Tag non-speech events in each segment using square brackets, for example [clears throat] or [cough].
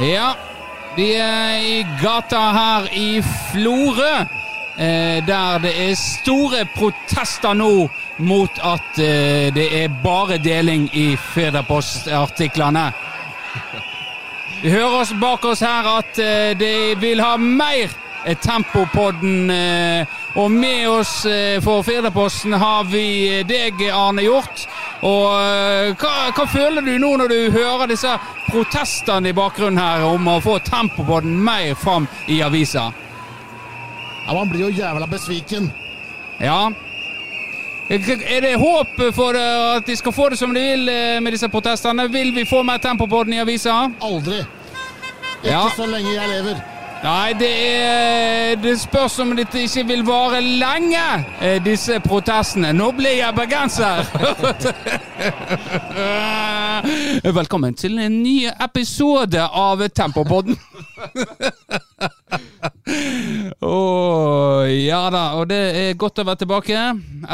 Ja, vi er i gata her i Florø, eh, der det er store protester nå mot at eh, det er bare deling i Federpost-artiklene. Vi hører oss bak oss her at eh, de vil ha mer tempo Tempopodden. den, og med oss for Firdaposten har vi deg, Arne Hjort. Og eh, hva, hva føler du nå når du hører disse protestene i bakgrunnen her om å få tempo på den mer fram i avisa? Ja, Man blir jo jævla besviken. Ja. Er det håp for eh, at de skal få det som de vil eh, med disse protestene? Vil vi få mer tempo på den i avisa? Aldri. Ikke Ja. så lenge jeg lever. Nei, det, er, det spørs om dette ikke vil vare lenge, eh, disse protestene. Nå blir jeg bergenser! [laughs] Velkommen til en ny episode av Tempopodden. [laughs] oh, ja da, og det er godt å være tilbake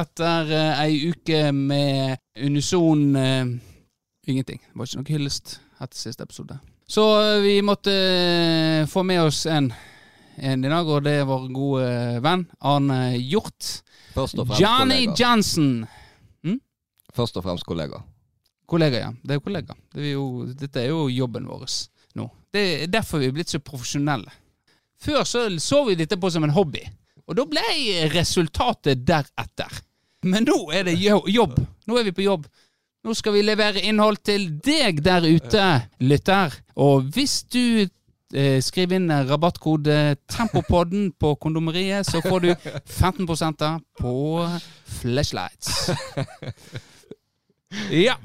etter eh, ei uke med unison uh, ingenting. Det var ikke noe hyllest etter siste episode. Så eh, vi måtte eh, få med oss en, en i dag, og det er vår gode venn Arne Hjort. Først og fremst Johnny kollega. Johnson. Først og fremst kollega. Kollega, ja. Det er jo kollega. Det er jo, dette er jo jobben vår nå. Det er derfor vi er blitt så profesjonelle. Før så så vi dette på som en hobby, og da ble resultatet deretter. Men nå er det jobb. Nå er vi på jobb. Nå skal vi levere innhold til deg der ute, lytter. Og hvis du eh, skriver inn rabattkode Tempopodden på kondomeriet, så får du 15 der på flashlights. Ja,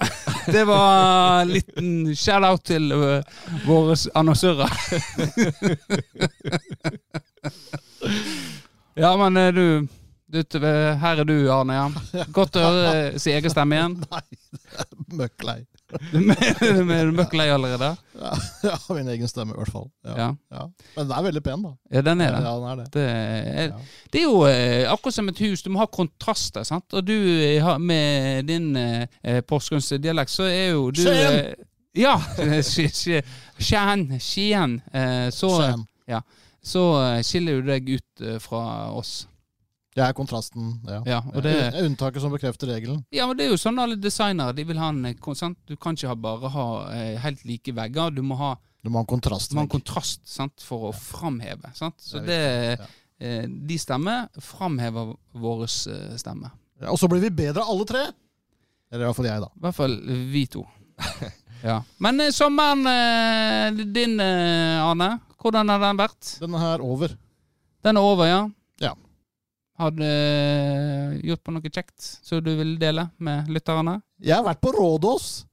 det var en liten shout-out til uh, våre annonsører. ja, men eh, du, du Her er du, Arne. ja Godt å høre sin si egen stemme igjen. [laughs] Nei, møkk lei. Er du [laughs] møkk lei allerede? Ja, [laughs] har min egen stemme, i hvert fall. Ja. Ja. Ja. Men den er veldig pen, da. Ja, den er det. Ja, den er det. Det er, Ja. det er jo eh, akkurat som et hus, du må ha kontraster, sant? Og du eh, med din eh, porsgrunnsdialekt, så er jo du Skien! eh, Ja! Sk- sk- Skien. Skien. eh, Så, så eh, skiller du deg ut eh, fra oss. Jeg er kontrasten. Ja. Ja, og det, er unntaket som bekrefter regelen. ja, men det er jo sånn alle designere de vil ha en eh, sant? Du kan ikke bare ha eh, helt like vegger, du må ha, Du må ha en kontrast. du må ha en kontrast sant? for å framheve. Sant? Så Det det, er eh, de stemmer framhever vår eh, stemme. Ja, og så blir vi bedre alle tre! Eller i hvert fall jeg, da. I hvert fall vi to. ja. Men sommeren din, Arne, hvordan har den vært? Den er over. Den er over, ja? Ja. Har du gjort på noe kjekt som du vil dele med lytterne? Jeg har vært på Rådås.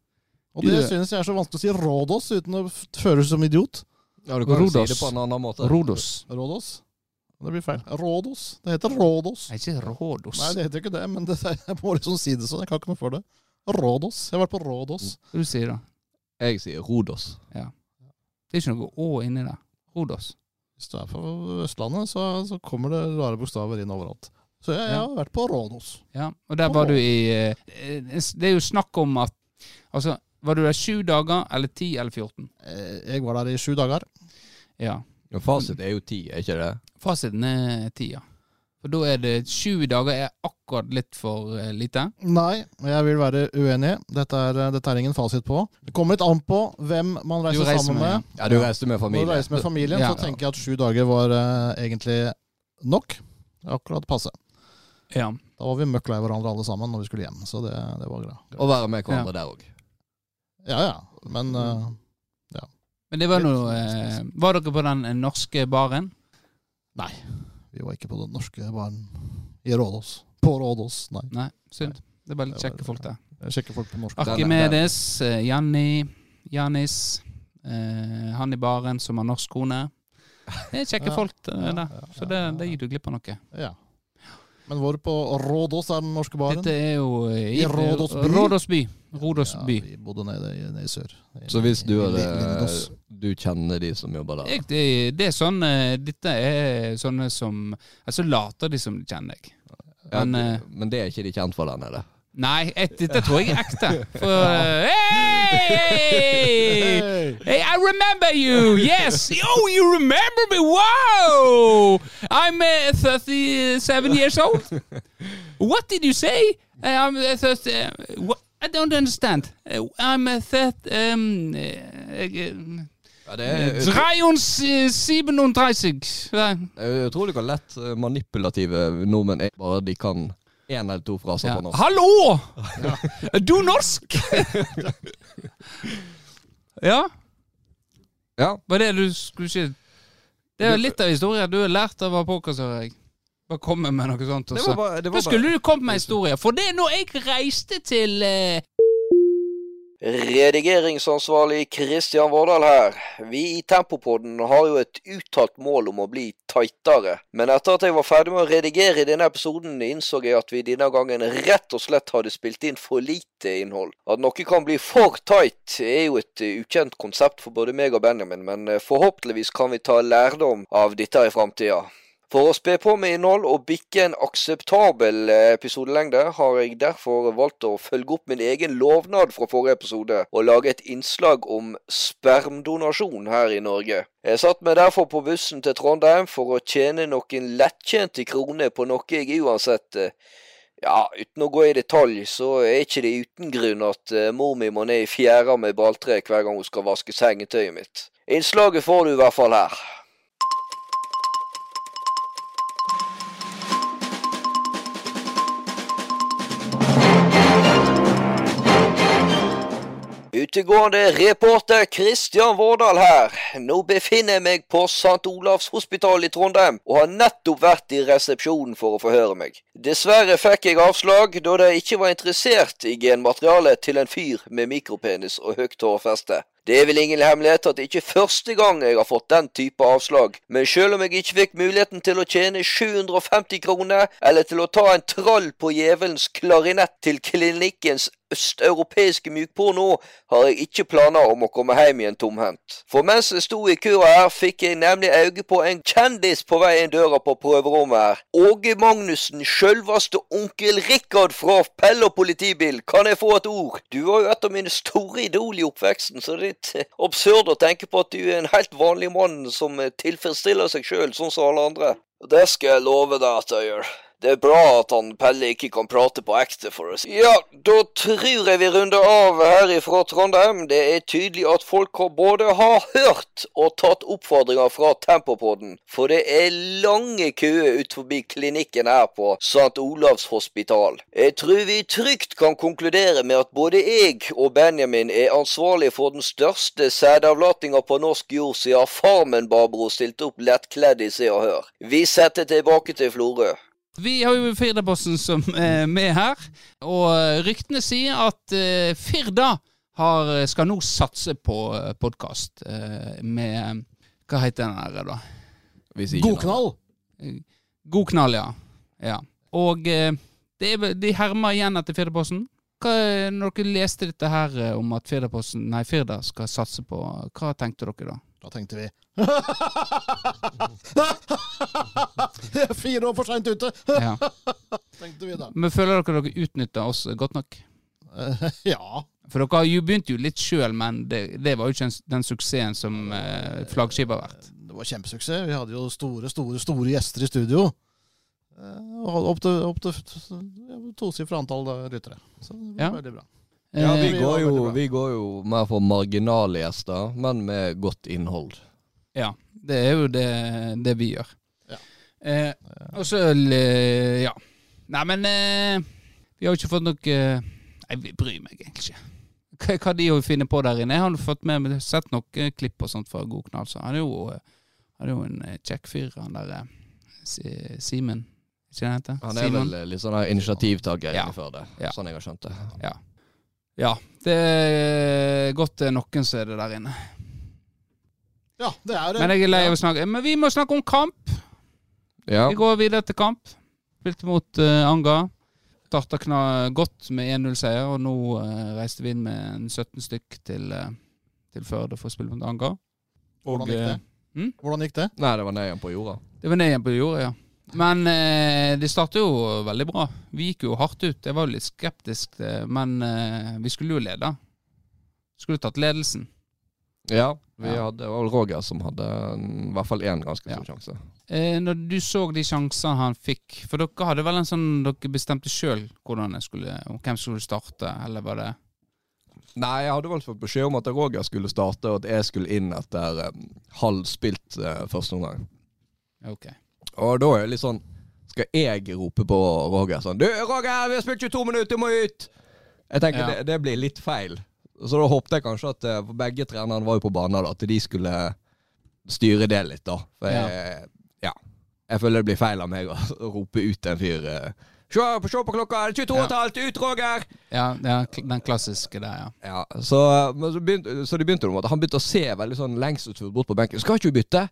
Og det synes jeg er så vanskelig å si Rådås uten å føles som idiot. Ja, du kan Rodos. si det på en annen måte. Rodos. Rådås? Det blir feil. Rådås. Det heter Rådås. Nei, ikke Rådås. Nei, det heter ikke det, men det, [laughs] jeg må liksom si det sånn. Jeg kan ikke noe for det. Rådås. Jeg har vært på Rådås. Hva du sier da? Jeg sier Rodos. Det er ikke noe Å inni der. Rodos. Hvis du er på Østlandet, så, så kommer det rare bokstaver inn overalt. Så jeg, jeg har vært på Rådås. Ja, og der var du i eh, Det er jo snakk om at Altså, var du der sju dager, eller ti, eller 14? Eh, Jeg var der i sju dager. Ja. Ja, fasit er jo ti, er ikke det? Fasiten er ti, ja. For da er det sju dager er akkurat litt for eh, lite. Nei, jeg vil være uenig. Dette er, dette er ingen fasit på. Det kommer litt an på hvem man reiser, reiser sammen med, med. Ja, du reiste med Når du reiser med familien, Ja. så tenker jeg at sju dager var uh, egentlig nok. Akkurat passe. Ja. Da var vi møkk lei hverandre alle sammen når vi skulle hjem. Så det, det var greit. Å være med hverandre der òg. Ja ja, men Ja Men det var noe eh, Var dere på den eh, norske baren? nei. Vi var ikke på den norske baren i Rådås. På Rådås, nei. Nei, synd. Det er bare litt kjekke folk der. Kjekke folk på norsk. Arkimedes, eh, Janni, Janis, eh, han i baren som har norsk kone. Det er kjekke Ja, folk det. ja, der. ja, Så ja, det, det gir du glipp av noe. Ja. Men hvor på Rådås er den norske baren? Dette er jo i, I Rådås by? Rådås by. Rådås by. Ja, vi bodde nede, i- nede i sør. I- Så hvis du hadde Du kjenner de som jobber der? Jeg, det, det er sånn eh, Dette er sånne som Altså later de som de kjenner deg. Men, ja, men det er ikke de kjent for der nede? Nei, dette tror jeg er ekte. For [laughs] eh, I remember you. [laughs] Yes. Oh, you remember me? Wow! I'm uh, 37 [laughs] years old. What did you say? Uh, I'm uh, 30. Uh? I don't understand. Uh, I'm uh, 30. Um, uh, uh, Ja, det er, 37. Ja. jeg tror hvor lett manipulative nordmenn er. Bare de kan én eller to fraser Ja. på norsk. Hallo! [laughs] Du norsk! ja, Ja. var det du skulle si? Det er jo litt av historien du har lært av podkast, hører jeg. Bare komme med noe sånt. og Det var bare, det var bare... skulle du kommet med historier? For det er når jeg reiste til eh, Redigeringsansvarlig Kristian Vårdal her. Vi i Tempopodden har jo et uttalt mål om å bli tightere. Men etter at jeg var ferdig med å redigere denne episoden, innså jeg at vi denne gangen rett og slett hadde spilt inn for lite innhold. At noe kan bli for tight er jo et eh, ukjent konsept for både meg og Benjamin, men eh, forhåpentligvis kan vi ta lærdom av dette i framtida. For å spe på med innhold og bikke en akseptabel eh, episodelengde, har jeg derfor valgt å følge opp min egen lovnad fra forrige episode og lage et innslag om spermdonasjon her i Norge. Jeg satt meg derfor på bussen til Trondheim for å tjene noen lettjente kroner på noe jeg uansett eh, ja, uten å gå i detalj, så er ikke det uten grunn at eh, mor mi må ned i fjæra med balltre hver gang hun skal vaske sengetøyet mitt. Innslaget får du i hvert fall her. Utegående reporter Kristian Vårdal her. Nå befinner jeg meg på St. Olavs hospital i Trondheim, og har nettopp vært i resepsjonen for å forhøre meg. Dessverre fikk jeg avslag, da de ikke var interessert i genmaterialet til en fyr med mikropenis og høyt hårfeste. Det er vel ingen hemmelighet at det ikke er første gang jeg har fått den type avslag, men selv om jeg ikke fikk muligheten til å tjene 750 kroner, eller til å ta en trall på djevelens klarinett til klinikkens østeuropeiske mjukporno, har jeg ikke planer om å komme hjem igjen tomhendt. For mens jeg sto i køa her, fikk jeg nemlig øye på en kjendis på vei inn døra på prøverommet her. Åge Magnussen, sjølvaste onkel Rikard fra Pelle og politibil, kan jeg få et ord? Du var jo et av mine store idol i oppveksten, så det er litt eh, absurd å tenke på at du er en helt vanlig mann som eh, tilfredsstiller seg sjøl, sånn som alle andre. Det skal jeg love deg at jeg gjør. Det er bra at han Pelle ikke kan prate på ekte, for si. Ja, da tror jeg vi runder av her ifra Trondheim. Det er tydelig at folk både har hørt og tatt oppfordringer fra Tempopodden. For det er lange køer ut forbi klinikken her på St. Olavs hospital. Jeg tror vi trygt kan konkludere med at både jeg og Benjamin er ansvarlig for den største sædavlatinga på norsk jord siden Farmen-Barbro stilte opp lettkledd i Se og Hør. Vi setter tilbake til Florø. Vi har jo Firdabossen som er med her, og ryktene sier at eh, Firda har, skal nå satse på podkast med Hva heter den her, da? God knall! God knall, ja. ja. Og eh, det er, de hermer igjen etter Firdaposten. Når dere leste dette her eh, om at Firdaposten, nei, Firda skal satse på, hva tenkte dere da? Da tenkte vi [laughs] Fire år for seint ute, Ja. [laughs] tenkte vi da. Men føler dere dere utnytta oss godt nok? Eh, ja. For dere jo begynte jo litt sjøl, men det, det var jo ikke den suksessen som eh, flaggskipet har vært. Det var kjempesuksess. Vi hadde jo store, store store gjester i studio. Eh, og Opp til, opp til ja, tosifra antall lyttere. Så det var Ja. veldig bra. Ja, vi Eh, går, jo, vi går jo mer for marginale gjester, men med godt innhold. ja, det er jo det, det vi gjør. Ja. Eh, og så eh, Ja. Nei, men eh, vi har jo ikke fått noe eh, Nei, vi bryr meg egentlig ikke. Hva, hva de finner på der inne. Jeg har fått med sett noen klipp og sånt fra God knall, så han er jo, han er jo en kjekk fyr, han der Simen. Ikke det han er Simon? vel litt sånn initiativtaker Ja. innenfor det, Ja. sånn jeg har skjønt det. Ja. Det er godt det er noen som er det der inne. Ja, det er det. Men jeg er lei av å snakke Men vi må snakke om kamp. Ja, Vi går videre til kamp. Spilte mot uh, Anga. Starta godt med 1-0-seier, og nå uh, reiste vi inn med en 17 stykk til, uh, til Førde for å spille mot Anga. Hvordan gikk det? Hmm? Hvordan gikk det? Nei, det var ned igjen på jorda. det var ned igjen på jorda, ja. Men eh, det startet jo veldig bra. Vi gikk jo hardt ut. Jeg var jo litt skeptisk, eh, men eh, vi skulle jo lede. Skulle tatt ledelsen. Ja, vi Ja. hadde, vel Roger som hadde mm, i hvert fall én ganske Ja. stor sjanse. Eh, når du så de sjansene han fikk For dere hadde vel en sånn Dere bestemte sjøl hvordan jeg skulle hvem som skulle starte, eller var det Nei, jeg hadde vel fått beskjed om at Roger skulle starte, og at jeg skulle inn etter um, halv spilt eh, første omgang. Ok. Og da er det litt sånn Skal jeg rope på Roger sånn Du, Roger, vi har spilt 22 minutter, du må ut! Jeg tenker Ja. det, det blir litt feil. Så da håpte jeg kanskje at eh, For begge trenerne var jo på banen, da, at de skulle styre det litt, da. For jeg, ja. Jeg føler det blir feil av meg å, [laughs] rope ut en fyr. eh, Se, på- se på klokka, det er 22 ja. ut, Roger! Ja, ja, den klassiske der, ja. Ja, så, men så, begynte, så det begynte med at han begynte å se veldig sånn lengst ut bort på benken. Skal ikke du bytte?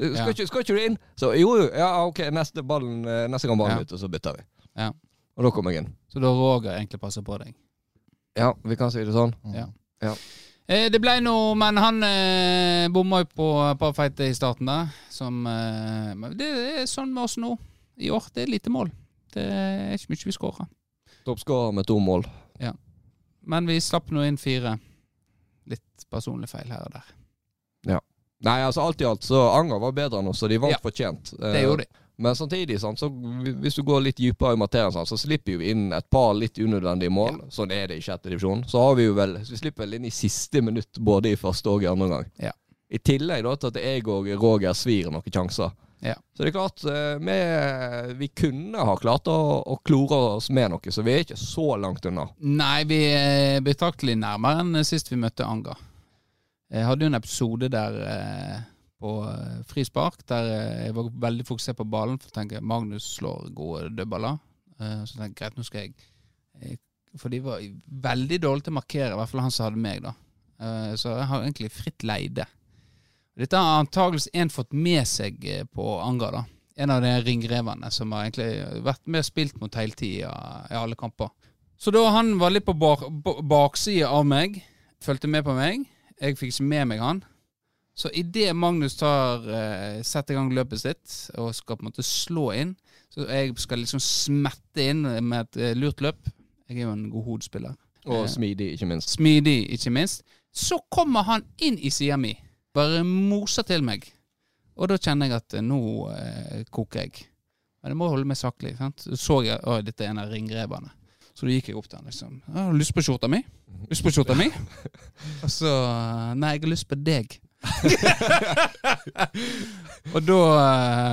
Skal, Ja. ikke, skal ikke du inn? Så jo, jo, ja, ok, neste, ballen, eh, neste gang ballen Ja. Og så bytter vi. Ja. Og da kom jeg inn. Så da Roger egentlig passer på deg. Ja, vi kan si det sånn. Ja. Ja. Eh, det ble noe, men han eh, bomma jo på et par feite i starten der. Som eh, Det er sånn med oss nå. I år. Det er lite mål. Det er ikke mye vi skårer. Toppskårer med to mål. Men vi slapp nå inn fire. Litt personlig feil her og der. Nei, altså alt i alt så Anger var bedre enn oss, så de vant Ja. fortjent. Det Eh, gjorde de. Men samtidig, sant, så hvis du går litt dypere i materien, sant, så slipper vi inn et par litt unødvendige mål. Sånn er det i sjette divisjon. Så har vi jo vel Vi slipper vel inn i siste minutt både i første og i andre omgang. Ja. I tillegg da til at jeg og Roger svir noen sjanser. Ja. Så det er klart, eh, vi, vi kunne ha klart å, å klore oss med noe, så vi er ikke så langt unna. Nei, vi er betraktelig nærmere enn sist vi møtte Anga. Jeg hadde jo en episode der eh, på eh, frispark der eh, jeg var veldig fokusert på ballen. For jeg tenker Magnus slår gode dødballer. Eh, så jeg greit, nå skal jeg For de var veldig dårlige til å markere, i hvert fall han som hadde meg, da. Eh, så jeg har egentlig fritt leide. Dette har antakeligvis en fått med seg på Anga, da. En av de ringrevene som har egentlig vært med og spilt mot hele tida i alle kamper. Så da han var litt på bak, baksida av meg, fulgte med på meg, jeg fikk ikke med meg han. Så idet Magnus tar, uh, setter i gang løpet sitt og skal på en måte slå inn, så jeg skal liksom smette inn med et uh, lurt løp Jeg er jo en god hodespiller. Og Eh. smidig, ikke minst. Smidig, ikke minst. Så kommer han inn i sida mi. Bare moser til meg. Og da kjenner jeg at nå eh, koker jeg. Men jeg må holde meg saklig. Sant? Så så jeg at dette er en av ringrevene. Så da gikk jeg opp til han liksom. Jeg 'Har du lyst på skjorta mi?' 'Lyst på skjorta mi?' Og så Nei, jeg har lyst på deg. og da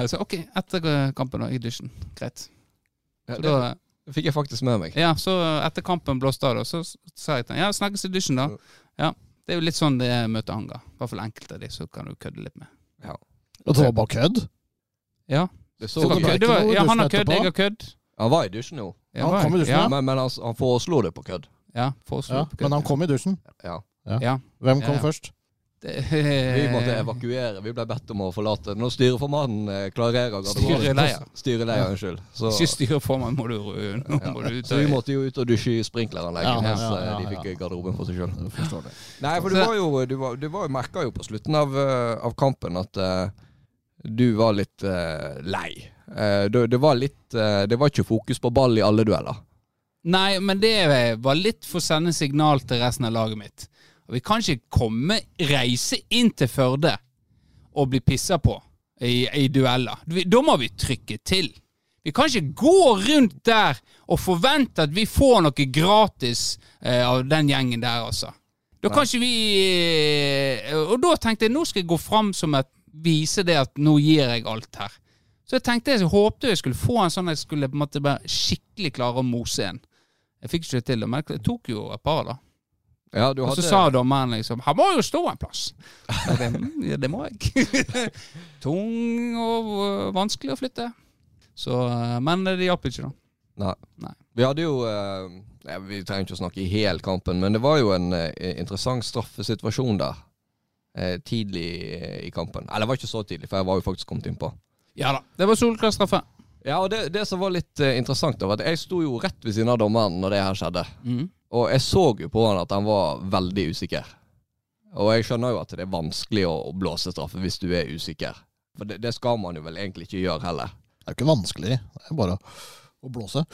eh, Så OK, etter kampen da, i dusjen. Greit. Ja, Så det da, fikk jeg faktisk med meg. ja, så etter kampen blåste av, så sa jeg til han ja, snakkes i dusjen, da. Ja, Det er jo litt sånn det er møter Anga. I hvert fall enkelte av de så kan du kødde litt med. Og det var bare kødd? Ja, Det det så var kødd. Det var, ja han har kødd, jeg har kødd. Han var i dusjen jo, Ja, Han var- kom i dusjen, Ja, men, men han, han foreslo det på kødd. ja foreslo Ja, på kødd. men han kom i dusjen. Ja. Ja. Hvem kom Ja, ja. først? Det, [laughs] Vi måtte evakuere. Vi ble bedt om å forlate. Når styreformannen eh, klarerer Styreleier. Styreleier, unnskyld. [laughs] Så, Ikke styreformann, må du nå må du ut så vi måtte jo ut og dusje i sprinkleranlegget Ja, mens ja, ja, ja, de fikk garderoben for seg sjøl. Det. Nei, for du var jo Du, var, du var, jo- merka jo på slutten av, eh, av kampen at uh, du var litt uh, lei. Eh, det, det var litt eh, Det var ikke fokus på ball i alle dueller. Nei, men det var litt for å sende signal til resten av laget mitt. Vi kan ikke komme, reise inn til Førde og bli pissa på i, i dueller. Da må vi trykke til. Vi kan ikke gå rundt der og forvente at vi får noe gratis eh, av den gjengen der, altså. Da kan ikke vi eh, Og da tenkte jeg nå skal jeg gå fram som et Vise det at nå gir jeg alt her. Så jeg tenkte jeg håpte jeg skulle få en sånn jeg skulle på en måte bare skikkelig klare å mose en. Jeg fikk ikke det til, men jeg tok jo et par, da. Ja, du Og så hadde sa dommeren liksom 'Han må jo stå en plass'. Det, [laughs] «Mm, ja, det må jeg. [laughs] Tung og vanskelig å flytte. Så, øh, men det hjalp ikke, da. Nei. Nei. Vi hadde jo eh, Vi trenger ikke å snakke i hel kampen, men det var jo en eh, interessant straffesituasjon der. eh, tidlig eh, i kampen. Eller det var ikke så tidlig, for jeg var jo faktisk kommet innpå. Ja da. Det var solklar straffe. Ja, og det, det som var litt uh, interessant, da, var at jeg sto jo rett ved siden av dommeren når det her skjedde. Mm. Og jeg så jo på han at han var veldig usikker. Og jeg skjønner jo at det er vanskelig å, å blåse straffe hvis du er usikker. For det, det skal man jo vel egentlig ikke gjøre heller. Det er jo ikke vanskelig. Det er bare å blåse.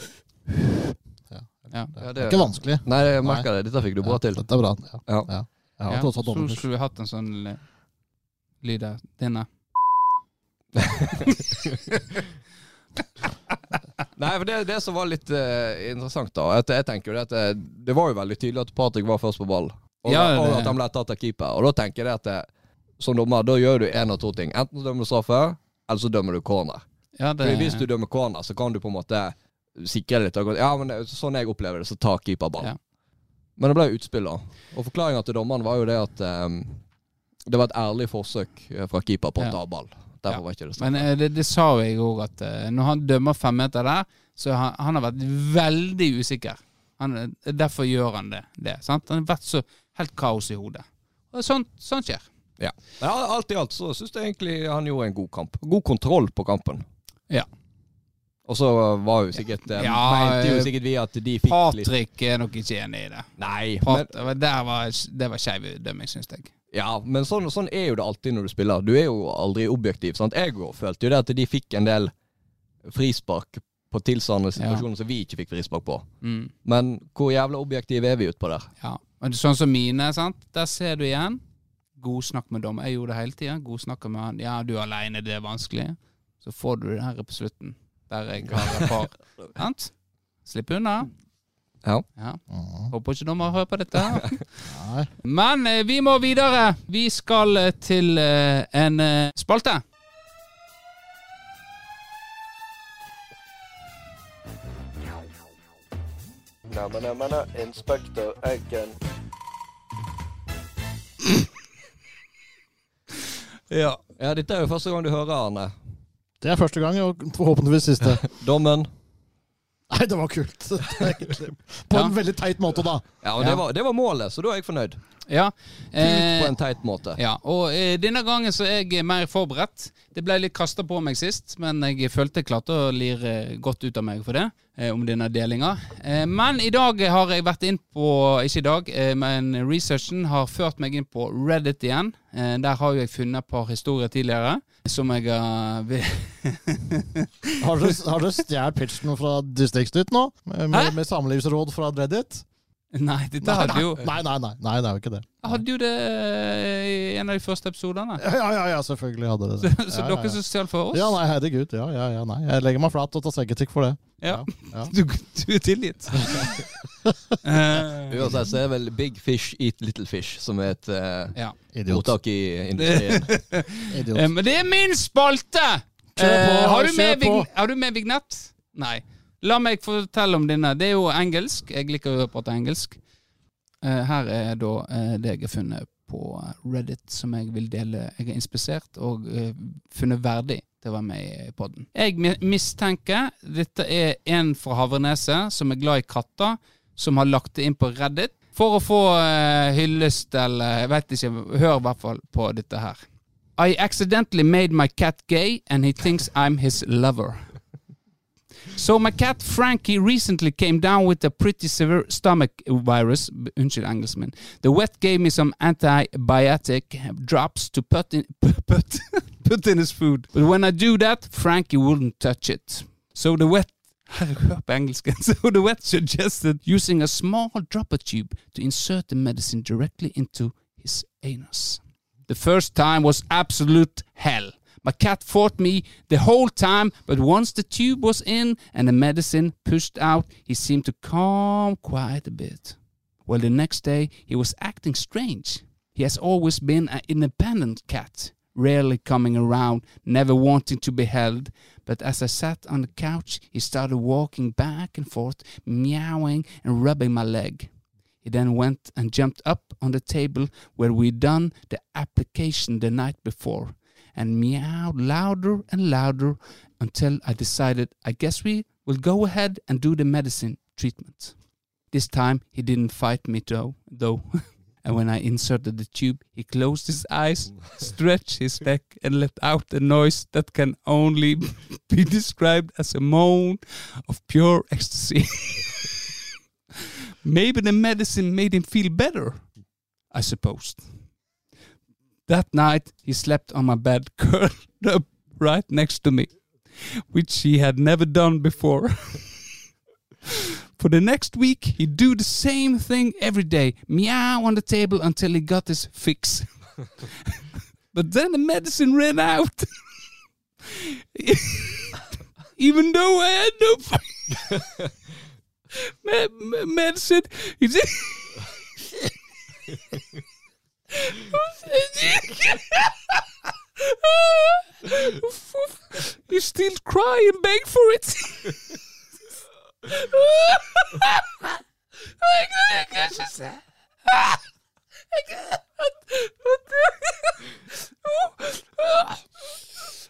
Ja. Det Ja, er det- ikke vanskelig. Nei, jeg merker det. Dette fikk du bra Ja, til. Dette er bra. Ja. Ja. Ja. Så skulle vi hatt en sånn eh, lyd der. Denne. [laughs] Nei, for det, det som var litt uh, interessant, da at Jeg tenker jo at det, det var jo veldig tydelig at Patrick var først på ball. Og, Ja, og at han ble tatt av keeper. Og da tenker jeg at det, som dommer, da gjør du én av to ting. Enten dømmer du straffe, eller så dømmer du corner. Ja, det, Fordi Hvis du dømmer corner, så kan du på en måte sikre litt. Ja, men det, sånn jeg opplever det, så tar keeper ball. Ja. Men det ble utspill, da. Og forklaringa til dommeren var jo det at um, det var et ærlig forsøk eh, fra keeper på å ta ball. Derfor Ja. var ikke det straffe. Men eh, det, det sa jo jeg òg, at eh, når han dømmer femmeter der, så han, han har vært veldig usikker. Han, eh, derfor gjør han det. det sant? Han har vært så helt kaos i hodet. Og sånt, sånt skjer. Ja. Men alt i alt så syns jeg egentlig han gjorde en god kamp. God kontroll på kampen. Ja. Og så var jo sikkert Ja, Mente jo sikkert vi at de fikk litt er nok ikke enig i det. Nei, men, Pat, der var, det var skeiv dømming, syns jeg. Ja, men sånn, sånn er jo det alltid når du spiller. Du er jo aldri objektiv. Sant? Jeg følte jo det at de fikk en del frispark på tilsvarende situasjoner som vi ikke fikk frispark på. Mm. Men hvor jævla objektive er vi utpå der? Ja. Men sånn som mine, sant? der ser du igjen. God snakk med dommer. Jeg gjorde det hele tida. God snakk med han. Ja, du er aleine, det er vanskelig. Så får du det her på slutten, der jeg har et par. [laughs] Sant? Slipp unna. Ja. Ja. Mhm. Håper ikke noen hører på dette. [laughs] Nei. Men eh, vi må videre. Vi skal eh, til eh, en spalte. Neimen, neimen, Inspektør Eggen. [laughs] Ja. ja, dette er jo første gang du hører Arne. Det er første gang, og forhåpentligvis siste. [laughs] Dommen. Nei, det var kult. egentlig. [laughs] På Ja. en veldig teit måte, da. Ja, og Ja. Det, var, det var målet, så da er jeg fornøyd. Ja. Eh, på en teit måte. Ja, og eh, denne gangen så er jeg mer forberedt. Det ble litt kasta på meg sist, men jeg følte jeg klarte å lire godt ut av meg for det, eh, om denne delinga. Eh, men i dag har jeg vært inn på Ikke i dag, eh, men researchen har ført meg inn på Reddit igjen. Eh, der har jo jeg funnet et par historier tidligere som jeg har [laughs] Har du, har du stjålet pitchen fra Distriktsnytt nå? Med, med, med samlivsråd fra Reddit? [laughs] Nei, dette hadde jo Nei, nei, nei. nei det er jo ikke det. Jeg hadde jo det eh, i en av de første episodene. Ja, ja, ja, ja selvfølgelig hadde det [laughs] det. så ja, ja, dere som stjal for oss? Ja, nei, herregud. Ja, ja, ja, nei. Jeg legger meg flat og tar selvkritikk for det. Ja. ja. [laughs] Du, du er tilgitt. Eh, Uansett så er vel Big Fish Eat Little Fish som er et uh, ja. Idiot. ordtak i industrien. Idiot. Eh, Men det er min spalte! Kjør på, har, du kjør med på. har du med vignett? Nei. La meg fortelle om denne. Det er jo engelsk. Jeg liker å prate engelsk. Eh, her er da eh, det jeg har funnet på Reddit som jeg vil dele. Jeg har inspisert og eh, funnet verdig til å være med i podden. Jeg mi- mistenker dette er en fra Havreneset som er glad i katter, som har lagt det inn på Reddit for å få hyllest eller Jeg vet ikke. Hør i hvert fall på dette her. I accidentally made my cat gay and he thinks I'm his lover. So my cat Frankie recently came down with a pretty severe stomach virus. The vet gave me some antibiotic drops to put in, [laughs] put, put in his food. But when I do that, Frankie wouldn't touch it. So the. [laughs] [laughs] So the vet suggested using a small dropper tube to insert the medicine directly into his anus. The first time was absolute hell. My cat fought me the whole time, but once the tube was in and the medicine pushed out, he seemed to calm quite a bit. Well, the next day he was acting strange. He has always been an independent cat, rarely coming around, never wanting to be held. But as I sat on the couch, he started walking back and forth, meowing and rubbing my leg. He then went and jumped up on the table where we'd done the application the night before and meowed louder and louder until I decided I guess we will go ahead and do the medicine treatment. This time he didn't fight me though, though. [laughs] and when I inserted the tube, he closed his eyes, [laughs] stretched his neck, and let out a noise that can only [laughs] be described as a moan of pure ecstasy. Maybe the medicine made him feel better, I supposed. That night he slept on my bed, [laughs] curled up right next to me, which he had never done before. [laughs] For the next week, he'd do the same thing every day. Meow on the table until he got his fix. [laughs] but then the medicine ran out. Even though I had no me- me- medicine, he did. [laughs] you still cry and beg for it. [laughs]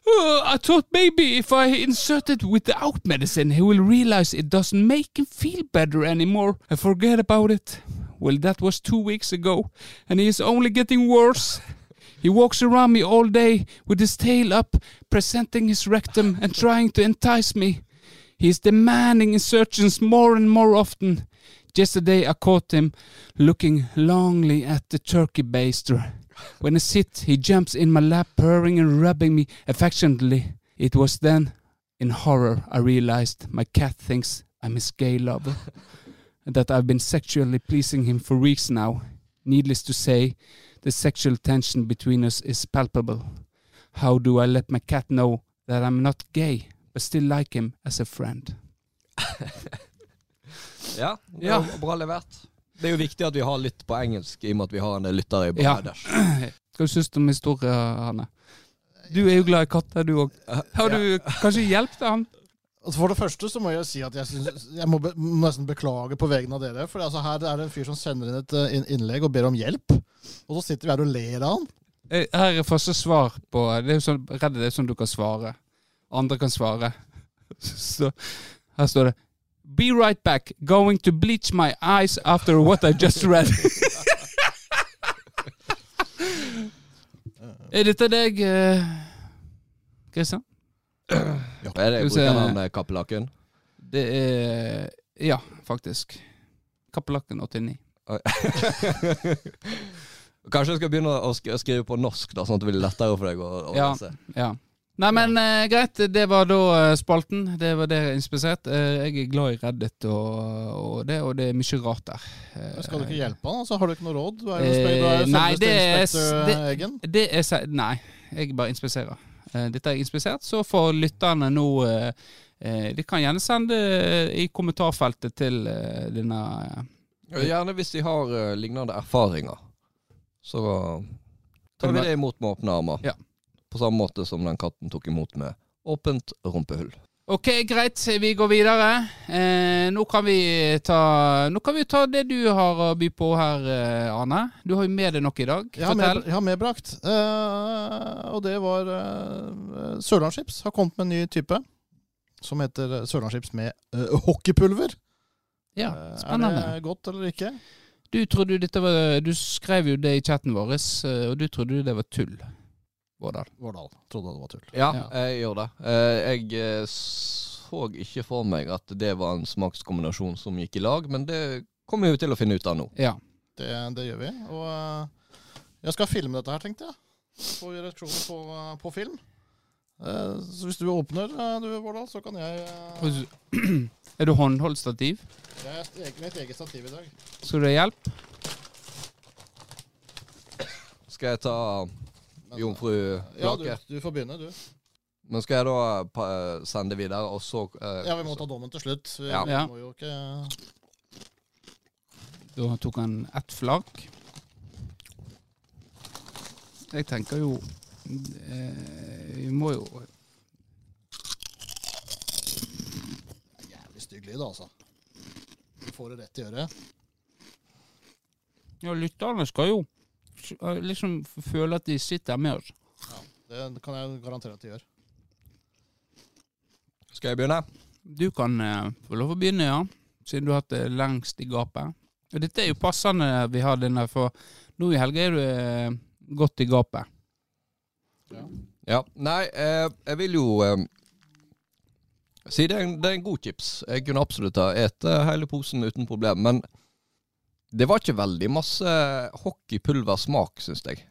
I thought maybe if I insert it without medicine, he will realize it doesn't make him feel better anymore and forget about it. Well, that was two weeks ago, and he is only getting worse. He walks around me all day with his tail up, presenting his rectum and trying to entice me. He is demanding insertions more and more often. Yesterday I caught him looking longly at the turkey baster. When I sit, he jumps in my lap, purring and rubbing me affectionately. It was then, in horror, I realized my cat thinks I'm his gay lover, that I've been sexually pleasing him for weeks now. Needless to say, the sexual tension between us is palpable. How do I let my cat know that I'm not gay, but still like him as a friend? [laughs] Ja, Ja. bra, levert. Det er jo viktig at vi har litt på engelsk, i og med at vi har en lytter i Ja. Bangladesh. [clears throat] Hva syns du om historien, Hanne? Du er jo glad i katter, du òg. Har du kanskje hjulpet han? Altså, For det første så må jeg si at jeg, synes, jeg må, be, må nesten beklage på vegne av dere. For altså, her er det en fyr som sender inn et eh, innlegg og ber om hjelp. Og så sitter vi her og ler av han. Eh, Her er første svar på Det er jo sånn, det er sånn du kan svare. Andre kan svare. [laughs] Så her står det Be right back. Going to bleach my eyes after what I just read. [laughs] [laughs] er dette deg, eh, Kristian? Er det brukernavnet eh, Kappelakken? Det er Ja, faktisk. Kappelakken 89. [laughs] Kanskje jeg skal begynne å sk skrive på norsk, da, sånn at det blir lettere for deg å, å Ja. lese. Ja. Nei, men eh, greit. Det var da eh, spalten. Det var det jeg inspisert. Eh, jeg er glad i Reddit og, og det, og det er mye rart der. Skal du ikke hjelpe han? Altså, har du ikke noe råd? Du er jo, Eh, spe- du er jo nei, det er det-. Det er Nei, jeg bare inspiserer. Eh, dette er inspisert, så får lytterne nå eh, eh, De kan gjerne sende i kommentarfeltet til denne Gjerne hvis de har lignende erfaringer. Så tar vi det imot med åpne armer. Ja. På samme måte som den katten tok imot med åpent rumpehull. Ok, greit. Vi går videre. Eh, nå, kan vi ta, nå kan vi ta det du har å by på her, eh, Arne. Du har jo med deg noe i dag. Jeg har, med, jeg har medbrakt. Eh, og det var eh, Sørlandschips har kommet med en ny type. Som heter eh, Sørlandschips med eh, hockeypulver. Ja, Eh, spennende. Er det godt eller ikke? Du dette var Du skrev jo det i chatten vår, eh, og du trodde det var tull. Vårdal. Vårdal trodde det var tull. Ja, jeg gjør det. Eh, jeg eh, så ikke for meg at det var en smakskombinasjon som gikk i lag, men det kommer vi jo til å finne ut av nå. Ja. Det, det gjør vi. Og eh, jeg skal filme dette her, tenkte jeg. Få reaksjoner på, på film. Eh, så hvis du åpner, du Vårdal, så kan jeg [clears throat] Er du håndholdt stativ? Jeg er mitt eget stativ i dag. Skal du ha hjelp? Skal jeg ta Men, jomfru Ja, du, du får begynne, du. Men skal jeg da pa- sende videre, og så eh, Ja, vi må ta dommen til slutt. Vi, Ja. vi må jo ikke Da tok han ett flak. Jeg tenker jo eh, Vi må jo Jævlig stygg lyd, altså. Du får det rett i øret. Ja, lytterne skal jo liksom føler at de sitter med oss. Ja, Det kan jeg garantere at de gjør. Skal jeg begynne? Du kan eh, få lov å begynne, ja. Siden du har hatt det lengst i gapet. Og dette er jo passende vi har denne, for nå i helga er du eh, godt i gapet. Ja. Nei, eh, jeg vil jo eh, si det er, en, det er en god chips. Jeg kunne absolutt ha spist hele posen uten problem. Men det var ikke veldig masse hockeypulversmak, syns jeg.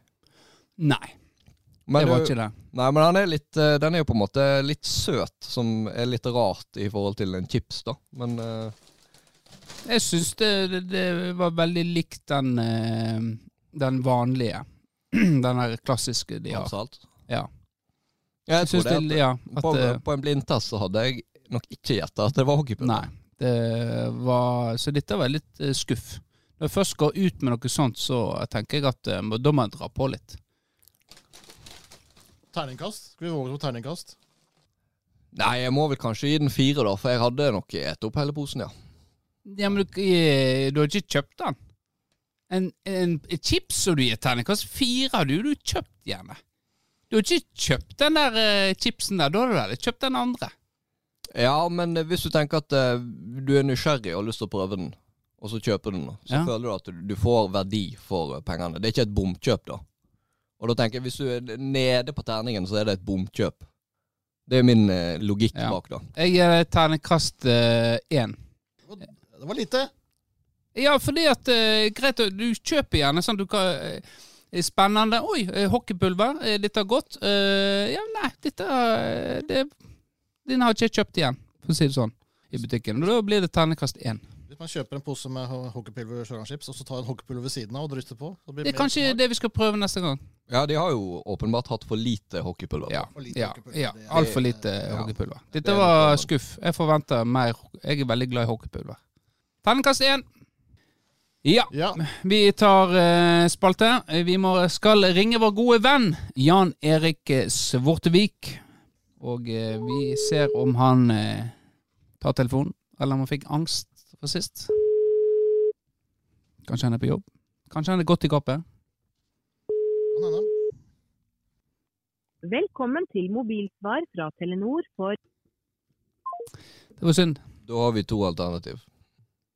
Nei, Men det var ikke det. Nei, men den er litt, eh, den er jo på en måte litt søt, som er litt rart i forhold til en chips, da. Men uh... Jeg syns det, det, var veldig likt den, eh, den vanlige. [clears throat] Den der klassiske de har. Salt. Ja. Jeg Syns tror det det, ja, at, på, på en blindtest så hadde jeg nok ikke gjetta at det var hockeypulver. Nei. Det var, så dette var litt skuff. Når jeg først går ut med noe sånt, så tenker jeg at eh, da må jeg dra på litt. Terningkast? Skal vi våge på terningkast? Nei, jeg må vel kanskje gi den fire, da, for jeg hadde nok spist opp hele posen, ja. Ja, men du, du har ikke kjøpt den? En, en, en chips som du gir terningkast fire, har jo du kjøpt gjerne. Du har ikke kjøpt den der uh, chipsen der, da har du vel kjøpt den andre? Ja, men hvis du tenker at uh, du er nysgjerrig og har lyst til å prøve den, og så kjøper du den, så Ja. føler du at du, du får verdi for eh, pengene. Det er ikke et bomkjøp, da. Og da tenker jeg, hvis du er nede på terningen, så er det et bomkjøp. Det er min eh, logikk Ja. bak, da. Jeg gir det terningkast eh. Det var lite. Ja, fordi at eh, Greit, du kjøper gjerne sånn du kan eh, Spennende. Oi, eh, hockeypulver. eh, dette er godt. Eh, ja, nei, dette eh, det, Den har ikke jeg kjøpt igjen, for å si det sånn, i butikken. Og da blir det terningkast én. Hvis man kjøper en pose med hockeypulver og sjøgangschips, og så tar en hockeypulver ved siden av og dryster på så blir Det er kanskje smak. det vi skal prøve neste gang. Ja, de har jo åpenbart hatt for lite hockeypulver. Ja, For lite ja, hockeypulver, ja det er- lite Ja. hockeypulver. Dette var skuff. Jeg forventer mer. Jeg er veldig glad i hockeypulver. Terningkast én. Ja, Ja. vi tar uh, spalte. Vi må, skal ringe vår gode venn Jan Erik eh, Svortevik. Og uh, vi ser om han uh, tar telefonen, eller om han fikk angst for sist. Kanskje han er på jobb. Kanskje han er godt i gapet. Velkommen til mobilsvar fra Telenor for Det var synd. Da har vi to alternativ.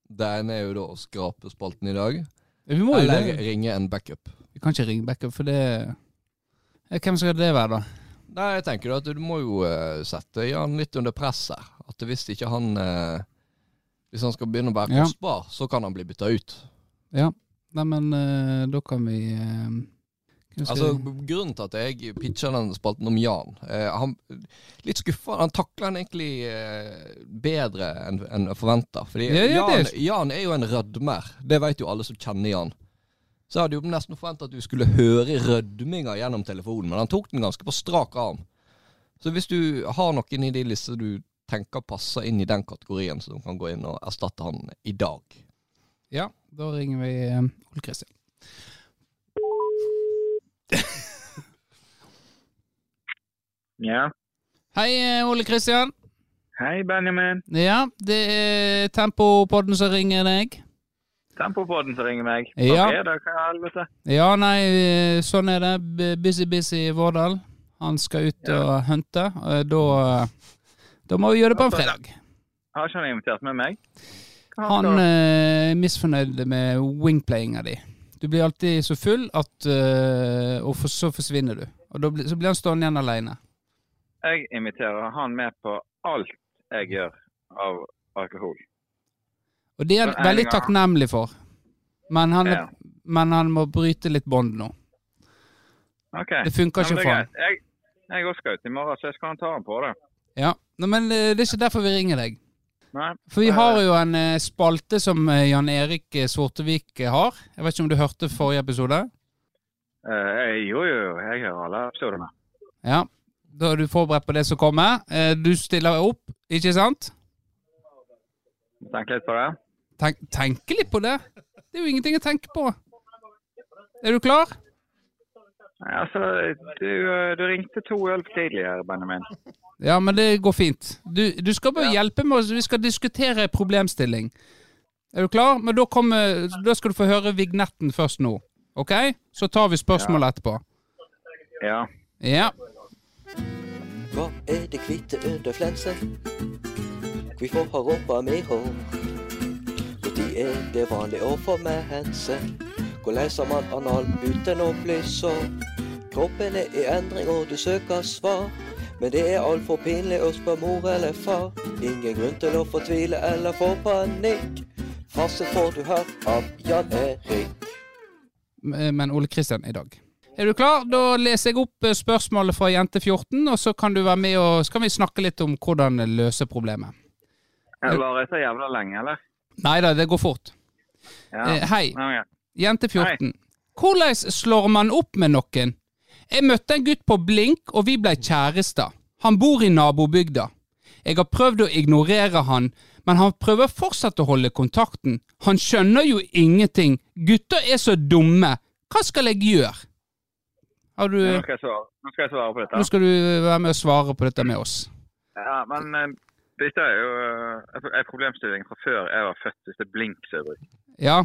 Det ene er jo da å skrape spalten i dag, Vi må jo eller det. ringe en backup. Vi kan ikke ringe backup, for det Eh, Hvem skal det være, da? Nei, jeg tenker da at du må jo eh, sette Jan litt under press her. At hvis ikke han eh, Hvis han skal begynne å være Ja. kostbar, så kan han bli bytta ut. Ja. Nei, men eh, da kan vi uh, Altså, Grunnen til at jeg pitcher den spalten om Jan eh, han, Litt skuffa. Han takler den egentlig eh, bedre enn en forventa. Fordi Ja, ja, Jan, Jan er jo en rødmer. Det vet jo alle som kjenner Jan. Så jeg hadde jo nesten forventa at du skulle høre rødminga gjennom telefonen, men han tok den ganske på strak arm. Så hvis du har noen i de listene du tenker passer inn i den kategorien, så du kan gå inn og erstatte han i dag. Ja, da ringer vi eh, Ole Kristian. [laughs] Ja. Hei, eh, Ole Kristian. Hei, Benjamin. Ja, det er Tempopodden som ringer deg. Tempopodden som ringer meg. Ja. er det? hva i helvete? Ja, nei, eh, sånn er det. Busy Busy Vårdal. Han skal ut og hunte. Da, da må vi gjøre det på en fredag. Har ikke han invitert med meg? Han eh, er misfornøyd med wingplayinga di. Du blir alltid så full at eh, Og for, så forsvinner du. Og da så blir han stående igjen alene. Jeg inviterer han med på alt jeg gjør av alkohol. Og det er han veldig takknemlig for. Men han, Ja. men han må bryte litt bånd nå. Okay. Det funker ikke for ham. Jeg, òg skal ut i morgen, så jeg skal ta han på det. Ja, Nei, Men eh, det er ikke derfor vi ringer deg. Nei. For vi Eh, har jo en eh, spalte som eh, Jan Erik Svortevik Sortevik eh, har. Jeg vet ikke om du hørte forrige episode? eh, jo, jo. Jeg hører alle episodene. Ja. Da er du forberedt på det som kommer. Eh, Du stiller opp, ikke sant? Tenk litt på det. Tenk, tenk litt på det. Det er jo ingenting å tenke på. Er du klar? Nei, altså, du, eh, du ringte to øl tidligere, Benjamin. Ja, men det går fint. Du, du skal bare Ja. hjelpe med oss. Vi skal diskutere problemstilling. Er du klar? Men da, kommer, da skal du få høre vignetten først nå. OK? Så tar vi spørsmålet etterpå. Ja. Ja. Hva er det hvite under flensen? Hvorfor har rumpa mi hår? Når er det vanlig å få mensen? Hvor leser man anal uten å bli sår? Kroppen er i endring og du søker svar. Men det er altfor pinlig å spørre mor eller far. Ingen grunn til å fortvile eller få panikk. Fasit får du her av Jan Erik. Men Ole Kristian i dag. Er du klar? Da leser jeg opp eh, spørsmålet fra Jente14, og så kan du være med og så kan vi snakke litt om hvordan løse problemet. Jeg varer så jævla lenge, eller? Nei da, det går fort. Ja. Eh, hei, Ja, ja. jente 14. Hvordan slår man opp med noen? Jeg møtte en gutt på Blink, og vi ble kjærester. Han bor i nabobygda. Jeg har prøvd å ignorere han, men han prøver fortsatt å holde kontakten. Han skjønner jo ingenting. Gutter er så dumme. Hva skal jeg gjøre? Har du Nå skal jeg svare, skal jeg svare på Nå skal du være med og svare på dette med oss. Ja, men eh, dette er jo eh, en problemstilling fra før jeg var født, hvis det er blink som er brukt. Ja,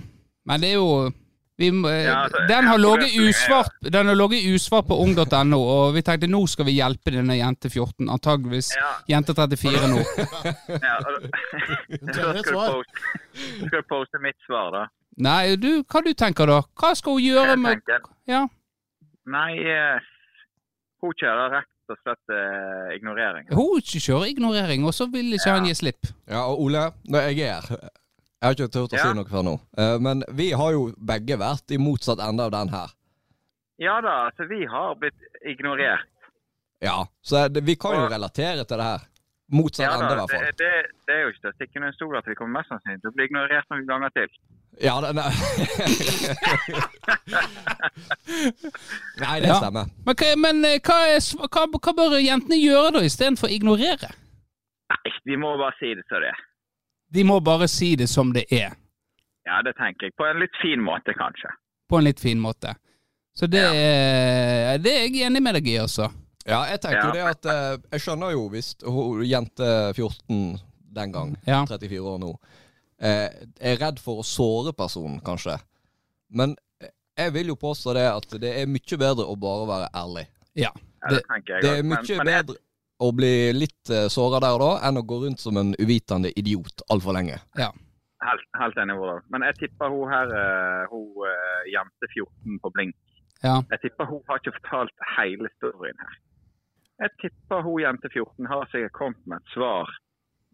men det er jo må- Ja, altså, Den har ligget usvart Den usvart på ung.no, og vi tenkte nå skal vi hjelpe denne jente 14. Antageligvis Ja, jente 34 nå. [laughs] ja. Så [laughs] skal du poste, skal du poste mitt svar, da. Nei, du, hva du tenker da? Hva skal hun gjøre Jeg med Ja, Nei, eh, hun kjører rett og slett eh, ignorering. hun kjører ignorering, og så vil ikke han gi slipp. Ja, og Ole, når jeg er her Jeg har ikke turt å Ja. si noe før nå, eh, men vi har jo begge vært i motsatt ende av den her. Ja da, altså vi har blitt ignorert. Ja, så det, vi kan jo relatere til det her. Motsatt Ja ende, i hvert det, fall. det, det er jo ikke til å stikke under en stol at vi kommer mest sannsynlig til å bli ignorert noen ganger til. Ja, det, nei. [laughs] nei, det Ja. stemmer. Men, hva, men eh, hva, er, hva, hva bør jentene gjøre da, istedenfor å ignorere? Nei, vi må bare si det som det er. De må bare si det som det er, Ja, det tenker jeg. På en litt fin måte, kanskje. på en litt fin måte. Så det, er, det er jeg enig med deg i, altså. Ja, jeg tenker Ja. jo det at eh, Jeg skjønner jo hvis hun, jente 14 den gang, Ja. 34 år nå, eh, er redd for å såre personen, kanskje. Men jeg vil jo påstå det at det er mye bedre å bare være ærlig. Ja. Ja, det, Det- tenker jeg Det er Men- mye men jeg- bedre å bli litt uh, såra der og da, enn å gå rundt som en uvitende idiot altfor lenge. Helt, helt enig, Vårdal. Men jeg tipper hun her, eh, hun eh, jente 14 på Blink, Ja. jeg tipper hun har ikke fortalt hele storyen her. Jeg tipper hun jente 14 har sikkert kommet med et svar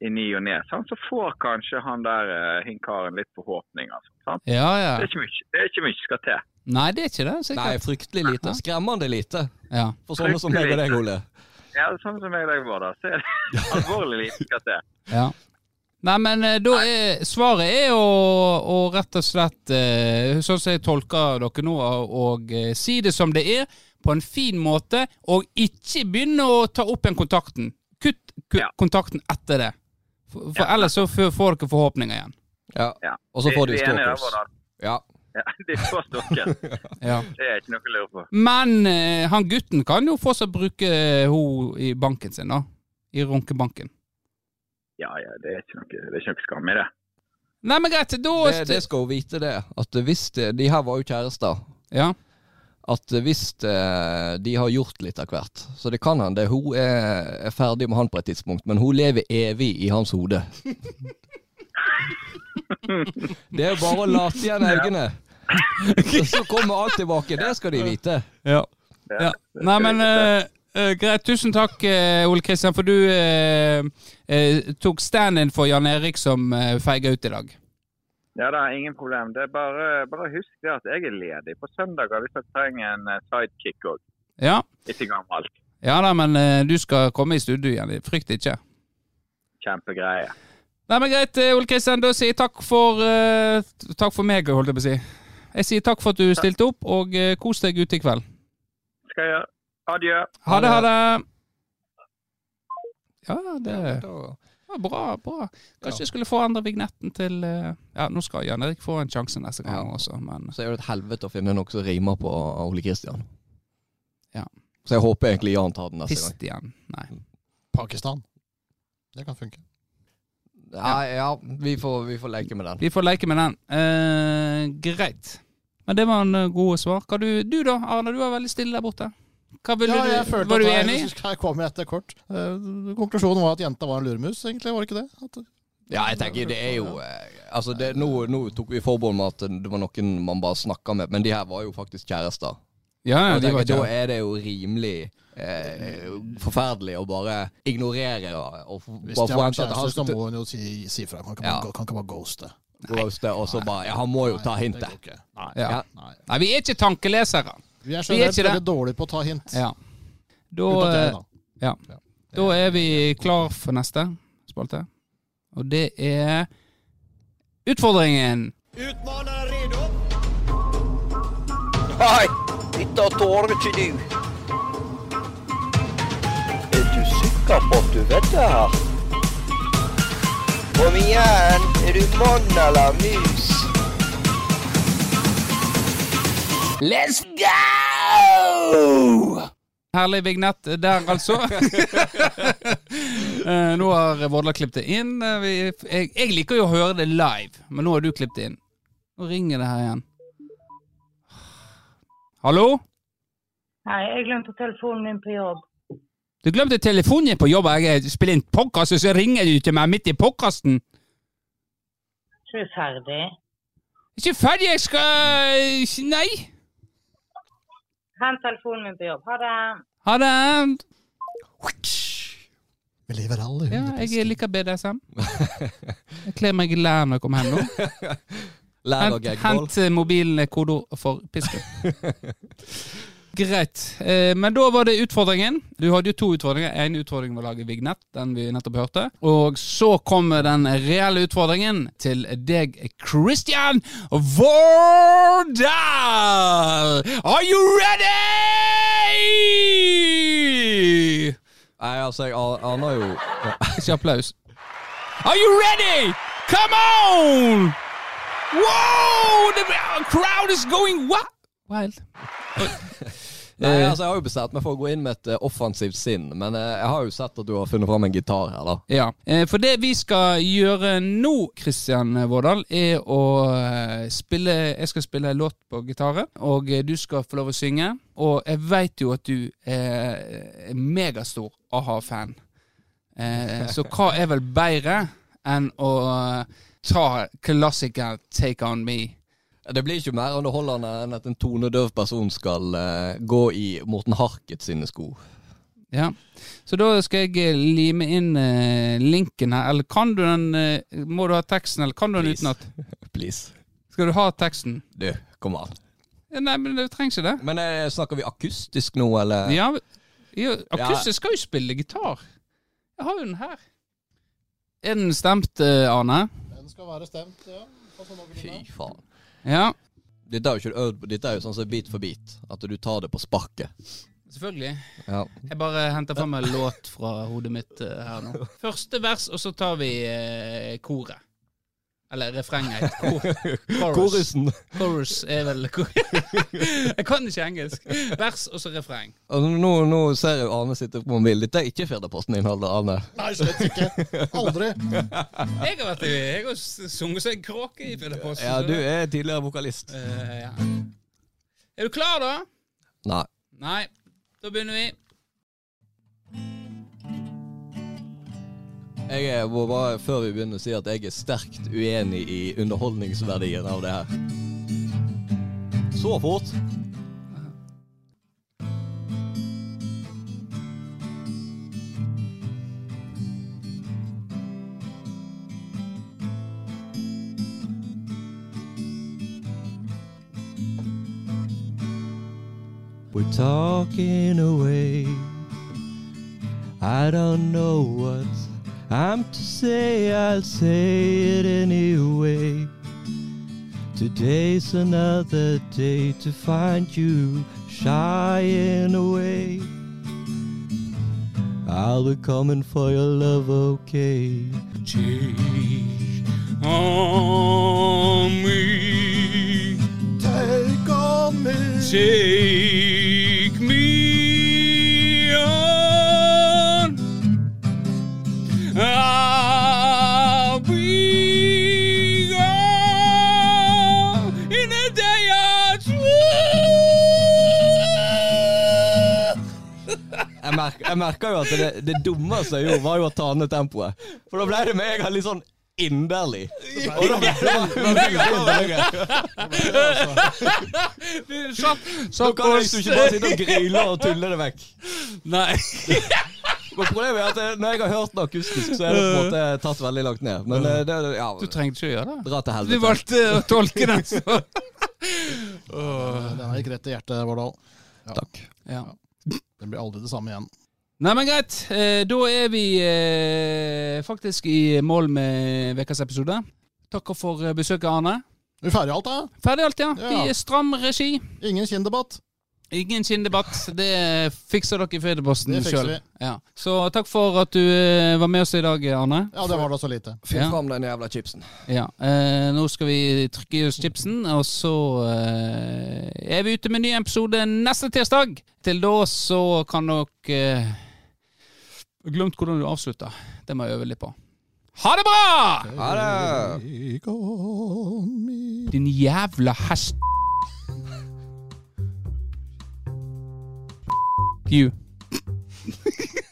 i ny og ne. sant? Så får kanskje han der eh, hinkaren litt forhåpninger. Sant? Ja, ja. Det er ikke mye, det er ikke mye skal til. Nei, det er ikke det, sikkert. Nei, fryktelig lite. Skremmende lite. Ja. For sånne som meg og deg, Ole. Ja, sånn som jeg og deg var da, så er det alvorlig lite skal til. Ja. Nei, men eh, da er svaret er å, å rett og slett, eh, sånn som jeg tolker dere nå, og eh, si det som det er, på en fin måte, og ikke begynne å ta opp igjen kontakten. Kutt, kutt Ja. kontakten etter det. For, for ellers så får dere forhåpninger igjen. Ja. Ja. Og så får de stalkers. Ja. Ja, de får stokken. Ja. Det er ikke noe å lure på. Men eh, han gutten kan jo fortsatt bruke henne i banken sin, da. I runkebanken. Ja, ja, det er ikke noe, det er ikke noe skam i det. Nei, men greit, da Det, det skal hun vite, det. At hvis det, De her var jo kjærester. Ja. At hvis det, de har gjort litt av hvert, så det kan hende hun er, er ferdig med han på et tidspunkt, men hun lever evig i hans hode. [laughs] Det er jo bare å late igjen øynene. [laughs] Så kommer alt tilbake. Det skal de vite. Ja. Ja. Nei, men uh, eh, greit. Tusen takk, uh, Ole Kristian, for du uh, eh, tok stand-in for Jan Erik som uh, feiga ut i dag. Ja, det er ingen problem. Det er bare, bare husk det at jeg er ledig på søndager hvis jeg trenger en sidekick òg. Ja. Ikke gammelt. ja da, men du skal komme i studio igjen. Frykt ikke. Kjempegreie. Nei, men greit, Ole Kristian. Da sier jeg takk for uh, Takk for meg, holdt jeg på å si. Jeg sier takk for at du stilte opp, og eh, kos deg ute i kveld. Skal jeg gjøre. Adjø. Ha det, ha det. Ja, det var bra. bra. Kanskje jeg skulle forandre vignetten til eh, Ja, nå skal Jan Erik få en sjanse neste gang Ja. også, men Så er det et helvete å finne noe som rimer på Ole Kristian. Ja. Så jeg håper egentlig Jan tar den neste gang. Kristian. Nei. Pakistan. Det kan funke. Ja, ja vi, får, vi får leke med den. Vi får leke med den. Eh, greit. Men det var en eh, gode svar. Hva du, du da, Arne? Du var veldig stille der borte. Hva ville Ja, jeg du, følte var du at jeg- enig? Her kom jeg etter kort. Uh, konklusjonen var at jenta var en luremus, egentlig. Var det ikke det? At, Ja, jeg tenker det er jo eh, Altså, det, nå, nå tok vi forbehold med at det var noen man bare snakka med, men de her var jo faktisk kjærester. Ja, ja, de jeg var tenker, da er det jo rimelig eh, forferdelig å bare ignorere og og hvis forvente de har Hvis de har kjærester, så må hun jo si, si fra. Kan ikke Ja. kan ikke bare ghoste. Ghoste, og så bare Ja, han må jo ta hintet. Nei. Nei. Ja. Nei. Nei, vi er ikke tankelesere. Vi er generelt veldig dårlige på å ta hint. Ja. Da, Unntatt eh, da. ja. Da er vi klar for neste spalte. Og det er utfordringen. Nei, dette tåler ikke du. Er du sikker på at du vet det her? Kom igjen, er du mann eller mus? Let's go! Herlig vignett der, altså. [laughs] Eh, nå har Vårdal klippet det inn. Eh, jeg, jeg liker jo å høre det live, men nå har du klippet det inn. Nå ringer det her igjen. Hallo? Nei, jeg glemte telefonen min på jobb. Du glemte telefonen din på jobb. Jeg spiller inn podkast, og så ringer du til meg midt i podkasten. Er jeg ferdig. Ikke ferdig, jeg skal Nei. Hent telefonen min på jobb. Ha det. Ha det. Vi lever alle Ja, jeg liker BDSM. Jeg kler meg i lær når jeg kommer hjem nå. Og Hent, hent eh, mobilen kodeord for pisken. [laughs] Greit. Eh, men da var det utfordringen. Du hadde jo to utfordringer. En utfordring var å lage vignett, den vi nettopp hørte. Og så kommer den reelle utfordringen til deg, Christian Vårdal! Are you ready? Nei, altså, jeg an- aner jo [laughs] Ikke applaus. Are you ready? Come on! Wow! The crowd is going what? Wild. [laughs] Nei, altså, Jeg har jo bestemt meg for å gå inn med et eh, offensivt sinn, men eh, jeg har jo sett at du har funnet fram en gitar her, da. Ja, eh, For det vi skal gjøre nå, Kristian Vårdal, er å spille Jeg skal spille en låt på gitaret, og du skal få lov å synge. Og jeg veit jo at du er megastor a-ha-fan. Så hva er vel bedre enn å ta klassikeren 'Take On Me'? Det blir ikke mer underholdende enn at en tonedøv person skal eh, gå i Morten Harket sine sko. Ja, Så da skal jeg eh, lime inn eh, linken her. Eller kan du den eh, Må du ha teksten, eller kan du den Please. utenat? [laughs] Please. Skal du ha teksten? Du, kom an. Ja, Nei, men det trengs ikke det. Men eh, snakker vi akustisk nå, eller? Ja, ja Akustisk skal jo spille gitar. Jeg har jo den her. Er den stemt, Arne? Den skal være stemt, ja. Altså. Fy faen. Ja, Dette er jo ikke øvd på, dette er jo sånn som bit for bit. At du tar det på sparket. selvfølgelig. Ja. Jeg bare henter fram en låt fra hodet mitt eh, her nå. Første vers, og så tar vi eh, koret. Eller refrenget. [laughs] Kor, chorus. Korusen. Chorus er vel [laughs] Jeg kan ikke engelsk. Vers og så refreng. Altså, nå, nå ser jeg Arne sitte på mobilen. Dette er ikke Firdaposten-innholdet, Arne. Nei, slett ikke. Aldri. Jeg har vært i Jeg har sunget som en kråke i Firdaposten. Ja, du er tidligere vokalist. Uh, ja. Er du klar, da? Nei. Nei. Da begynner vi. Jeg må bare, før vi begynner, si at jeg er sterkt uenig i underholdningsverdien av det her. Så fort. We're talking away. I don't know what I'm to say, I'll say it anyway. Today's another day to find you shying away. I'll be coming for your love, okay? Take on me. Take on me. Take Jeg, merk, jeg merka jo at det, det dummeste jeg gjorde, var jo å ta ned tempoet. For da ble det med en gang litt sånn inderlig. Og da ble det Du satt, Da kan jeg ikke bare sitte og gryle og tulle det vekk. Nei. Men problemet er at eh, når jeg har hørt den akustisk, så er det på en måte tatt veldig langt ned. Men eh, det, ja, Du trengte ikke å gjøre det. dra til Du helvete. valgte å tolke den så. Den gikk rett i hjertet, Vårdal. Takk. Ja. Det blir aldri det samme igjen. Nei, men greit. Eh, da er vi eh, faktisk i mål med ukas episode. Takk for besøket, Arne. Er vi ferdige alt, da? Ferdig alt, ja. Ja. Vi er stram regi. Ingen kinndebatt. Ingen skinndebatt. Det fikser dere i Fedreposten Det sjøl. Ja. Så takk for at du eh, var med oss i dag, Arne. Ja, det var da så lite. Finn Ja. fram den jævla chipsen. Ja. Eh, nå skal vi trykke i oss chipsen, og så eh, er vi ute med en ny episode neste tirsdag. Til da så kan dere eh, glemt hvordan du avslutter. Det må jeg øve litt på. Ha det bra! Ha det! Din jævla hest... you. [laughs]